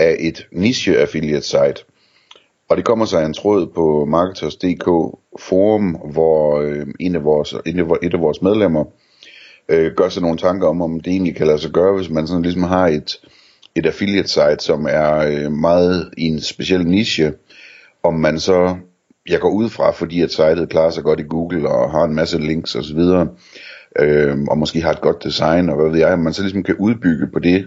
af et niche affiliate site. Og det kommer sig en tråd på Marketers.dk forum, hvor øh, en af vores, en af, et af vores medlemmer øh, gør sig nogle tanker om, om det egentlig kan lade sig gøre, hvis man sådan ligesom har et, et affiliate site, som er øh, meget i en speciel niche, om man så, jeg går ud fra, fordi at sitet klarer sig godt i Google og har en masse links osv., øh, og måske har et godt design, og hvad ved jeg, man så ligesom kan udbygge på det,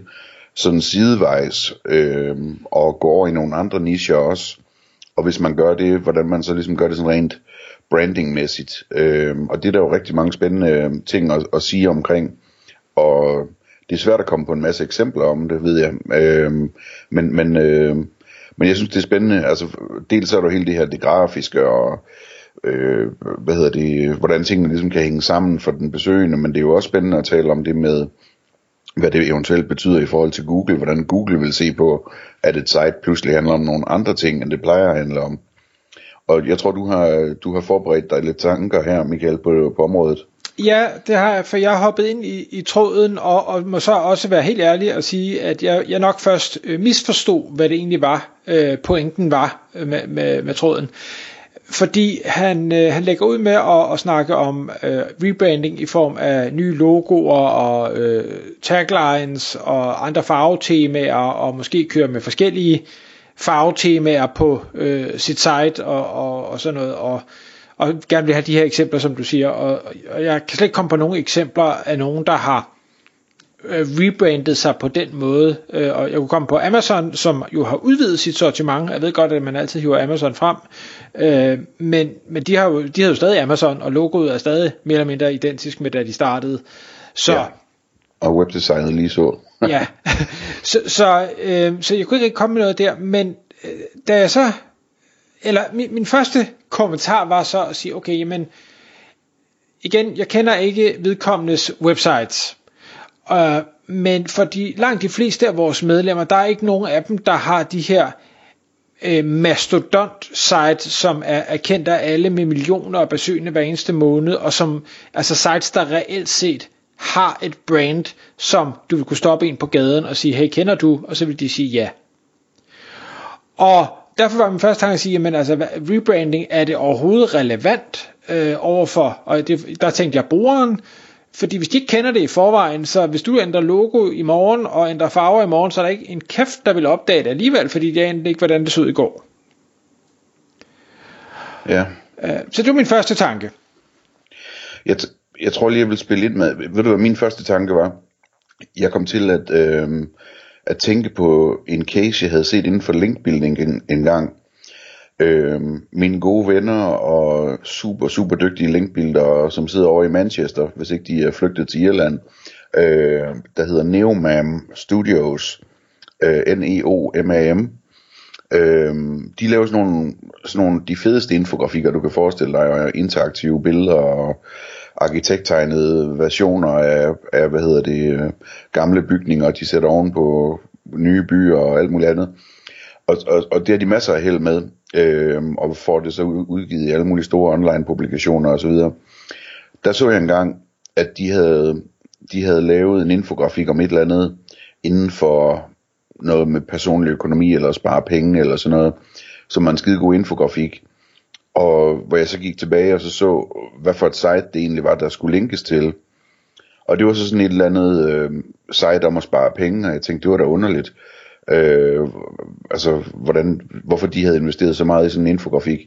sådan sidevejs, øh, og gå over i nogle andre nicher også, og hvis man gør det, hvordan man så ligesom gør det sådan rent brandingmæssigt. Øh, og det er der jo rigtig mange spændende øh, ting at, at sige omkring. Og det er svært at komme på en masse eksempler om det, ved jeg. Øh, men, men, øh, men jeg synes, det er spændende. Altså, dels er der hele det her, det grafiske, og øh, hvad hedder det, hvordan tingene ligesom kan hænge sammen for den besøgende, men det er jo også spændende at tale om det med, hvad det eventuelt betyder i forhold til Google, hvordan Google vil se på, at et site pludselig handler om nogle andre ting, end det plejer at handle om. Og jeg tror, du har, du har forberedt dig lidt tanker her, Michael, på, på området. Ja, det har jeg, for jeg har hoppet ind i, i tråden, og, og må så også være helt ærlig og sige, at jeg, jeg nok først øh, misforstod, hvad det egentlig var, øh, pointen var øh, med, med, med tråden fordi han, øh, han lægger ud med at, at snakke om øh, rebranding i form af nye logoer og øh, taglines og andre farvetemaer og måske køre med forskellige farvetemaer på øh, sit site og, og, og sådan noget. Og, og gerne vil have de her eksempler som du siger. Og, og jeg kan slet ikke komme på nogle eksempler af nogen der har øh, rebrandet sig på den måde. Øh, og jeg kunne komme på Amazon, som jo har udvidet sit sortiment. Jeg ved godt, at man altid hiver Amazon frem. Øh, men men de, har jo, de har jo stadig Amazon, og logoet er stadig mere eller mindre identisk med da de startede. Så, ja. Og webdesignet lige så. ja, så, så, øh, så jeg kunne ikke komme med noget der, men øh, da jeg så, eller min, min første kommentar var så at sige, okay, jamen, igen, jeg kender ikke vedkommendes websites, Øh, men for de, langt de fleste af vores medlemmer, der er ikke nogen af dem, der har de her øh, mastodont sites, som er, er kendt af alle med millioner af besøgende hver eneste måned, og som altså sites, der reelt set har et brand, som du vil kunne stoppe en på gaden og sige, hey, kender du? Og så vil de sige ja. Og derfor var min første tanke at sige, jamen altså, rebranding, er det overhovedet relevant øh, overfor, og det, der tænkte jeg brugeren, fordi hvis de ikke kender det i forvejen, så hvis du ændrer logo i morgen og ændrer farver i morgen, så er der ikke en kæft, der vil opdage det alligevel, fordi det er ikke, hvordan det så ud i går. Ja. Øh, så det var min første tanke. Jeg, jeg tror lige, jeg vil spille lidt med. Ved du, hvad min første tanke var? Jeg kom til at, øh, at tænke på en case, jeg havde set inden for linkbuilding en, en gang, Øh, mine gode venner og super, super dygtige linkbuildere, som sidder over i Manchester, hvis ikke de er flygtet til Irland, øh, der hedder Neomam Studios, øh, N-E-O-M-A-M. Øh, de laver sådan nogle, sådan nogle, de fedeste infografikker, du kan forestille dig, og interaktive billeder og arkitekttegnede versioner af, af hvad hedder det, gamle bygninger, de sætter oven på nye byer og alt muligt andet. Og, og, og det har de masser af held med øh, og får det så udgivet i alle mulige store online publikationer osv. Der så jeg engang, at de havde, de havde lavet en infografik om et eller andet inden for noget med personlig økonomi eller spare penge eller sådan noget, som var en skide god infografik. Og hvor jeg så gik tilbage og så så, hvad for et site det egentlig var, der skulle linkes til. Og det var så sådan et eller andet øh, site om at spare penge, og jeg tænkte, det var da underligt. Øh, altså, hvordan, hvorfor de havde investeret så meget i sådan en infografik.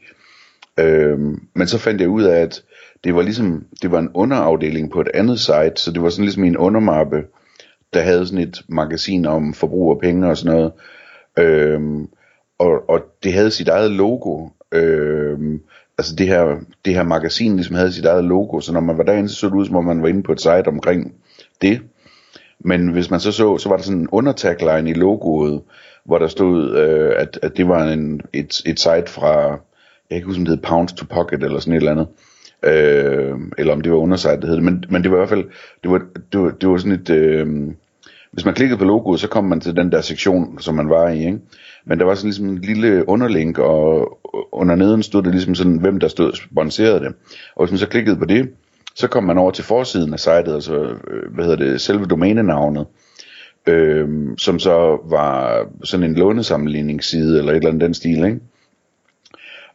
Øh, men så fandt jeg ud af, at det var ligesom, det var en underafdeling på et andet site, så det var sådan ligesom en undermappe, der havde sådan et magasin om forbrug af penge og sådan noget. Øh, og, og det havde sit eget logo. Øh, altså det her, det her magasin ligesom havde sit eget logo, så når man var derinde, så så det ud som om man var inde på et site omkring det. Men hvis man så så, så var der sådan en undertagline i logoet, hvor der stod, øh, at, at det var en, et, et site fra, jeg kan ikke huske, om det hed Pounds to Pocket eller sådan et eller andet. Øh, eller om det var undersite, det hed men, men det var i hvert fald, det var, det var, det var sådan et, øh, hvis man klikkede på logoet, så kom man til den der sektion, som man var i, ikke? Men der var sådan ligesom en lille underlink, og under neden stod det ligesom sådan, hvem der stod sponsorerede det. Og hvis man så klikkede på det, så kom man over til forsiden af sitet, altså, øh, hvad hedder det, selve domænenavnet, øh, som så var sådan en lånesammenligningsside, eller et eller andet den stil, ikke?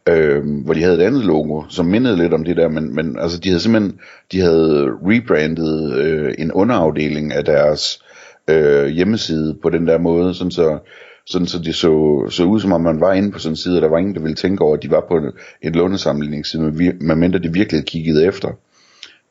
Øh, hvor de havde et andet logo, som mindede lidt om det der, men, men altså, de havde simpelthen, de havde rebrandet øh, en underafdeling af deres øh, hjemmeside på den der måde, sådan så, sådan så det så, så ud som om man var inde på sådan en side, og der var ingen, der ville tænke over, at de var på en, en lånesammenligningsside, medmindre de virkelig kiggede efter.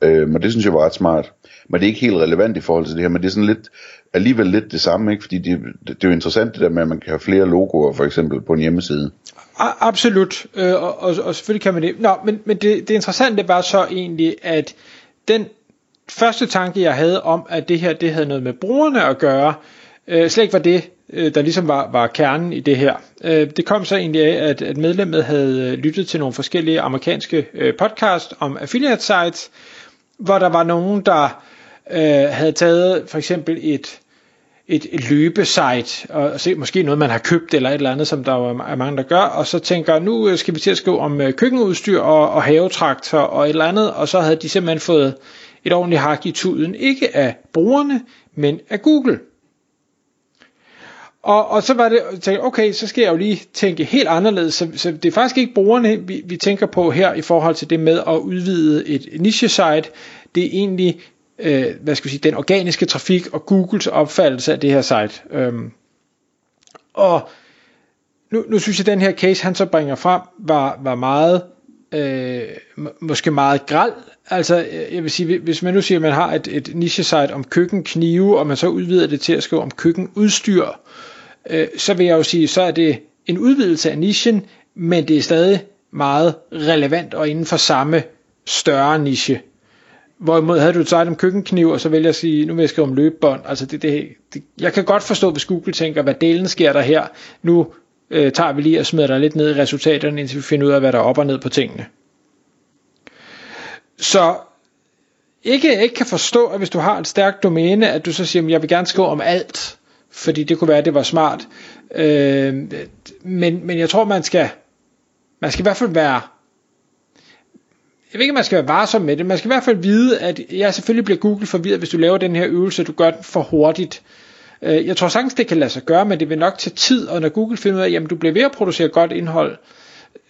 Øh, men det synes jeg var ret smart. Men det er ikke helt relevant i forhold til det her, men det er sådan lidt, alligevel lidt det samme, ikke? fordi det, det, det er jo interessant det der med, at man kan have flere logoer for eksempel på en hjemmeside. A- absolut, øh, og, og, og selvfølgelig kan man det. Nå, men, men det, det interessante var så egentlig, at den første tanke, jeg havde om, at det her det havde noget med brugerne at gøre, øh, slet ikke var det, øh, der ligesom var, var kernen i det her. Øh, det kom så egentlig af, at, at medlemmet havde øh, lyttet til nogle forskellige amerikanske øh, podcast om affiliate sites, hvor der var nogen, der øh, havde taget for eksempel et, et, et løbesite, og se, måske noget, man har købt, eller et eller andet, som der er mange, der gør, og så tænker, nu øh, skal vi til at skrive om øh, køkkenudstyr og, og havetraktor og et eller andet, og så havde de simpelthen fået et ordentligt hak i tuden, ikke af brugerne, men af Google. Og, og så var det, jeg tænkte, okay, så skal jeg jo lige tænke helt anderledes, så, så det er faktisk ikke brugerne, vi, vi tænker på her i forhold til det med at udvide et niche-site, det er egentlig, øh, hvad skal vi sige, den organiske trafik og Googles opfattelse af det her site. Øhm, og nu, nu synes jeg, at den her case, han så bringer frem, var, var meget, øh, måske meget græld. Altså, øh, jeg vil sige, hvis man nu siger, at man har et, et niche-site om køkkenknive, og man så udvider det til at skrive om køkkenudstyr, øh, øh, så vil jeg jo sige, så er det en udvidelse af nichen, men det er stadig meget relevant og inden for samme større niche. Hvorimod havde du et site om køkkenkniv, og så vælger jeg at sige, nu vil jeg skrive om løbebånd. Altså det, det, det, jeg kan godt forstå, hvis Google tænker, hvad delen sker der her. Nu øh, tager vi lige og smider dig lidt ned i resultaterne, indtil vi finder ud af, hvad der er op og ned på tingene. Så ikke, ikke kan forstå, at hvis du har et stærkt domæne, at du så siger, at jeg vil gerne skrive om alt fordi det kunne være, at det var smart. Øh, men, men jeg tror, man skal, man skal i hvert fald være, jeg ved ikke, om man skal være varsom med det, man skal i hvert fald vide, at jeg selvfølgelig bliver Google forvirret, hvis du laver den her øvelse, du gør den for hurtigt. Øh, jeg tror sagtens, det kan lade sig gøre, men det vil nok tage tid, og når Google finder ud af, at du bliver ved at producere godt indhold,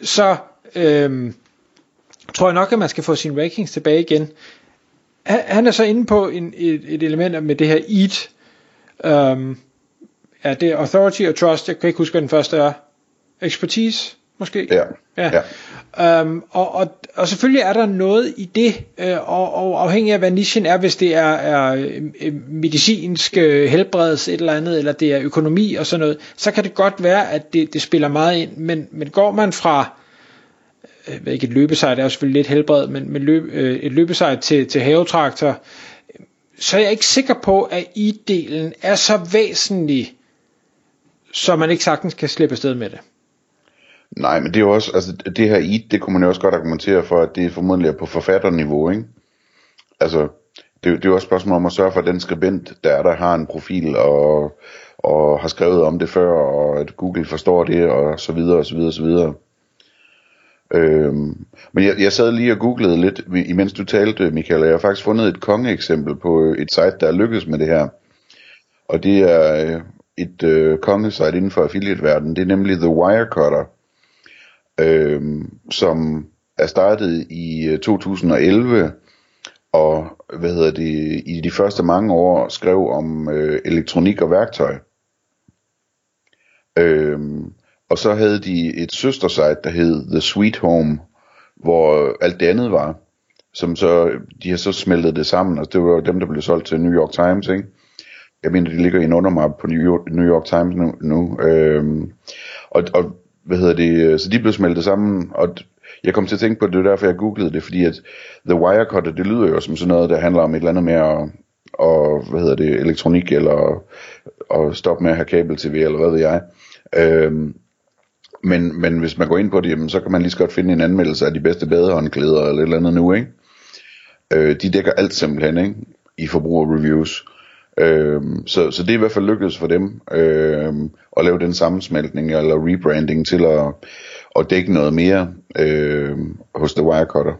så øh, tror jeg nok, at man skal få sine rankings tilbage igen. Han er så inde på en, et, et element med det her EAT, Um, Ja, det er authority og trust. Jeg kan ikke huske, hvad den første er. Expertise, måske? Ja. ja. ja. Um, og, og, og selvfølgelig er der noget i det, øh, og, og afhængig af hvad nichen er, hvis det er, er øh, medicinsk øh, helbredelse et eller andet, eller det er økonomi og sådan noget, så kan det godt være, at det, det spiller meget ind, men, men går man fra øh, ikke et løbesejt, det er jo selvfølgelig lidt helbred, men, men løb, øh, et løbesejt til, til havetraktor, så er jeg ikke sikker på, at i-delen er så væsentlig, så man ikke sagtens kan slippe afsted med det. Nej, men det er jo også, altså det her i, det kunne man jo også godt argumentere for, at det er formodentlig på forfatterniveau, ikke? Altså, det, det er jo også et spørgsmål om at sørge for, at den skribent, der der har en profil og, og har skrevet om det før, og at Google forstår det, og så videre, og så videre, og så videre. Øhm, men jeg, jeg sad lige og googlede lidt, imens du talte, Michael, og jeg har faktisk fundet et kongeeksempel på et site, der er lykkedes med det her. Og det er øh, et øh, kongesite inden for affiliate-verdenen. Det er nemlig The Wirecutter, øh, som er startet i øh, 2011, og hvad hedder det, i de første mange år skrev om øh, elektronik og værktøj. Øh, og så havde de et søstersite, der hed The Sweet Home, hvor alt det andet var, som så, de har så smeltet det sammen, og det var dem, der blev solgt til New York Times, ikke? Jeg mener, de ligger i en undermap på New York, New York Times nu. nu øhm, og, og, hvad hedder det, øh, så de blev smeltet sammen, og jeg kom til at tænke på det, det er derfor jeg googlede det, fordi at The Wirecutter, det lyder jo som sådan noget, der handler om et eller andet med at, og hvad hedder det, elektronik, eller at stoppe med at have kabel-tv, eller hvad ved jeg. Øhm, men, men hvis man går ind på det, jamen, så kan man lige så godt finde en anmeldelse af de bedste badehåndklæder, eller et eller andet nu, ikke? Øh, de dækker alt simpelthen, ikke? I forbrugerreviews. Øhm, så, så det er i hvert fald lykkedes for dem øhm, at lave den sammensmeltning eller rebranding til at, at dække noget mere øhm, hos The Wirecutter.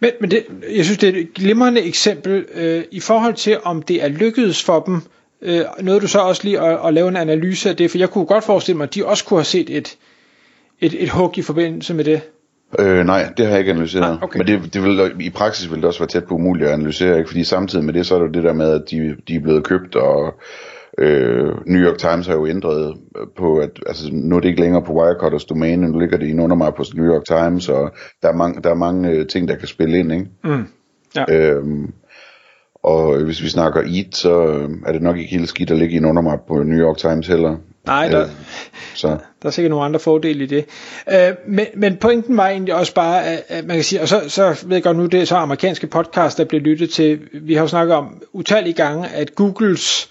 Men, men det, jeg synes, det er et glimrende eksempel øh, i forhold til, om det er lykkedes for dem. Øh, noget du så også lige at, at lave en analyse af det, for jeg kunne godt forestille mig, at de også kunne have set et, et, et hug i forbindelse med det. Øh, nej, det har jeg ikke analyseret. Ah, okay. Men det, det vil, i praksis vil det også være tæt på umuligt at analysere, ikke? fordi samtidig med det, så er det det der med, at de, de er blevet købt, og øh, New York Times har jo ændret på, at altså, nu er det ikke længere på Wirecutters domæne, nu ligger det i under mig på New York Times, og der er mange, der er mange øh, ting, der kan spille ind. Ikke? Mm. Ja. Øhm, og hvis vi snakker EAT, så øh, er det nok ikke helt skidt at ligge i en undermap på New York Times heller. Nej, der, Øh, så. der er sikkert nogle andre fordele i det. Øh, men, men pointen var egentlig også bare, at, at man kan sige, og så, så ved jeg godt nu, det er så amerikanske podcast, der bliver lyttet til. Vi har jo snakket om utallige gange, at Googles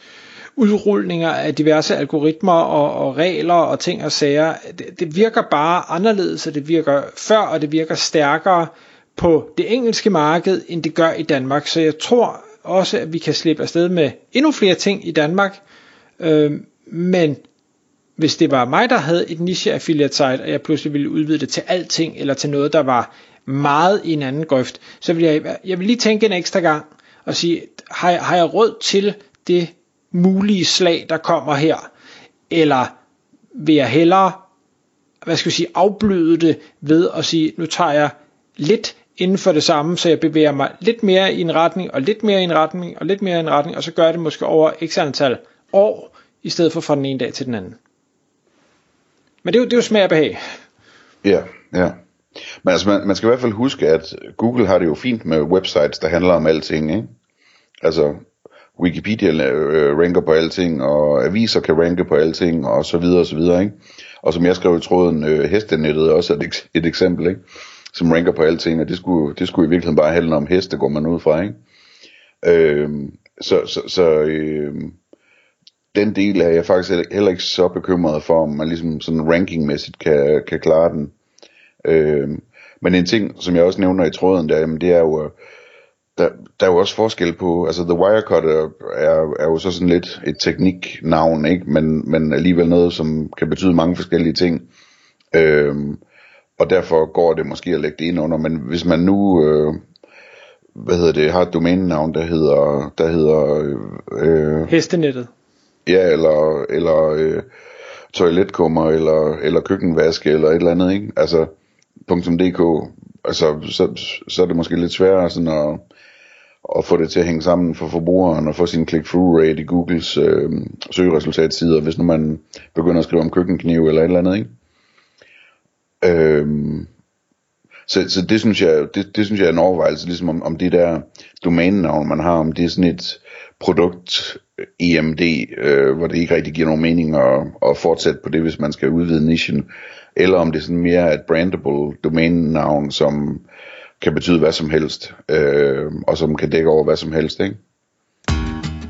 udrulninger af diverse algoritmer og, og regler og ting og sager, det, det virker bare anderledes, og det virker før, og det virker stærkere på det engelske marked, end det gør i Danmark. Så jeg tror også, at vi kan slippe afsted med endnu flere ting i Danmark, øh, men hvis det var mig, der havde et niche affiliate site, og jeg pludselig ville udvide det til alting, eller til noget, der var meget i en anden grøft, så ville jeg, jeg vil lige tænke en ekstra gang, og sige, har, jeg- har jeg råd til det mulige slag, der kommer her, eller vil jeg hellere, hvad skal jeg sige, afbløde det ved at sige, nu tager jeg lidt inden for det samme, så jeg bevæger mig lidt mere i en retning, og lidt mere i en retning, og lidt mere i en retning, og så gør jeg det måske over x antal år, i stedet for fra den ene dag til den anden. Men det er jo, det er jo smag og behag. Ja, ja. Men altså, man, man skal i hvert fald huske, at Google har det jo fint med websites, der handler om alting, ikke? Altså, Wikipedia øh, øh ranker på alting, og aviser kan ranke på alting, og så videre, og så videre, ikke? Og som jeg skrev i tråden, øh, hestenettet er også et, et eksempel, ikke? Som ranker på alting, og det skulle, det skulle i virkeligheden bare handle om heste, går man ud fra, ikke? Øh, så, så, så øh, den del er jeg faktisk heller- ikke så bekymret for, om man ligesom sådan rankingmæssigt kan, kan klare den. Øhm, men en ting, som jeg også nævner i tråden, der, jamen, det er jo, øh, der, der er jo også forskel på, altså The Wirecutter er, er jo så sådan lidt et tekniknavn, ikke? Men, men alligevel noget, som kan betyde mange forskellige ting. Øhm, og derfor går det måske at lægge det ind under, men hvis man nu, øh, hvad hedder det, har et domænenavn, der hedder, der hedder øh, øh Hestenettet. Ja, eller, eller øh, toiletkummer, eller, eller køkkenvaske, eller et eller andet, ikke? Altså, .dk, altså, så, så er det måske lidt sværere sådan at, at få det til at hænge sammen for forbrugeren, og få sin click-through rate i Googles øh, søgeresultatsider, hvis nu man begynder at skrive om køkkenkniv, eller et eller andet, ikke? Øhm, så, så det synes jeg, det, det synes jeg er en overvejelse, ligesom om, om det der domænenavn, man har, om det er sådan et produkt øh, EMD, øh, hvor det ikke rigtig giver nogen mening at, at fortsætte på det, hvis man skal udvide nichen, eller om det er sådan mere et brandable domænenavn, som kan betyde hvad som helst, øh, og som kan dække over hvad som helst, ikke?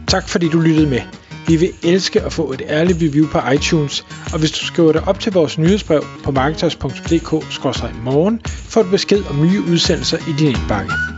Tak fordi du lyttede med. Vi vil elske at få et ærligt review på iTunes, og hvis du skriver dig op til vores nyhedsbrev på marketers.dk-morgen, får du besked om nye udsendelser i din indbakke.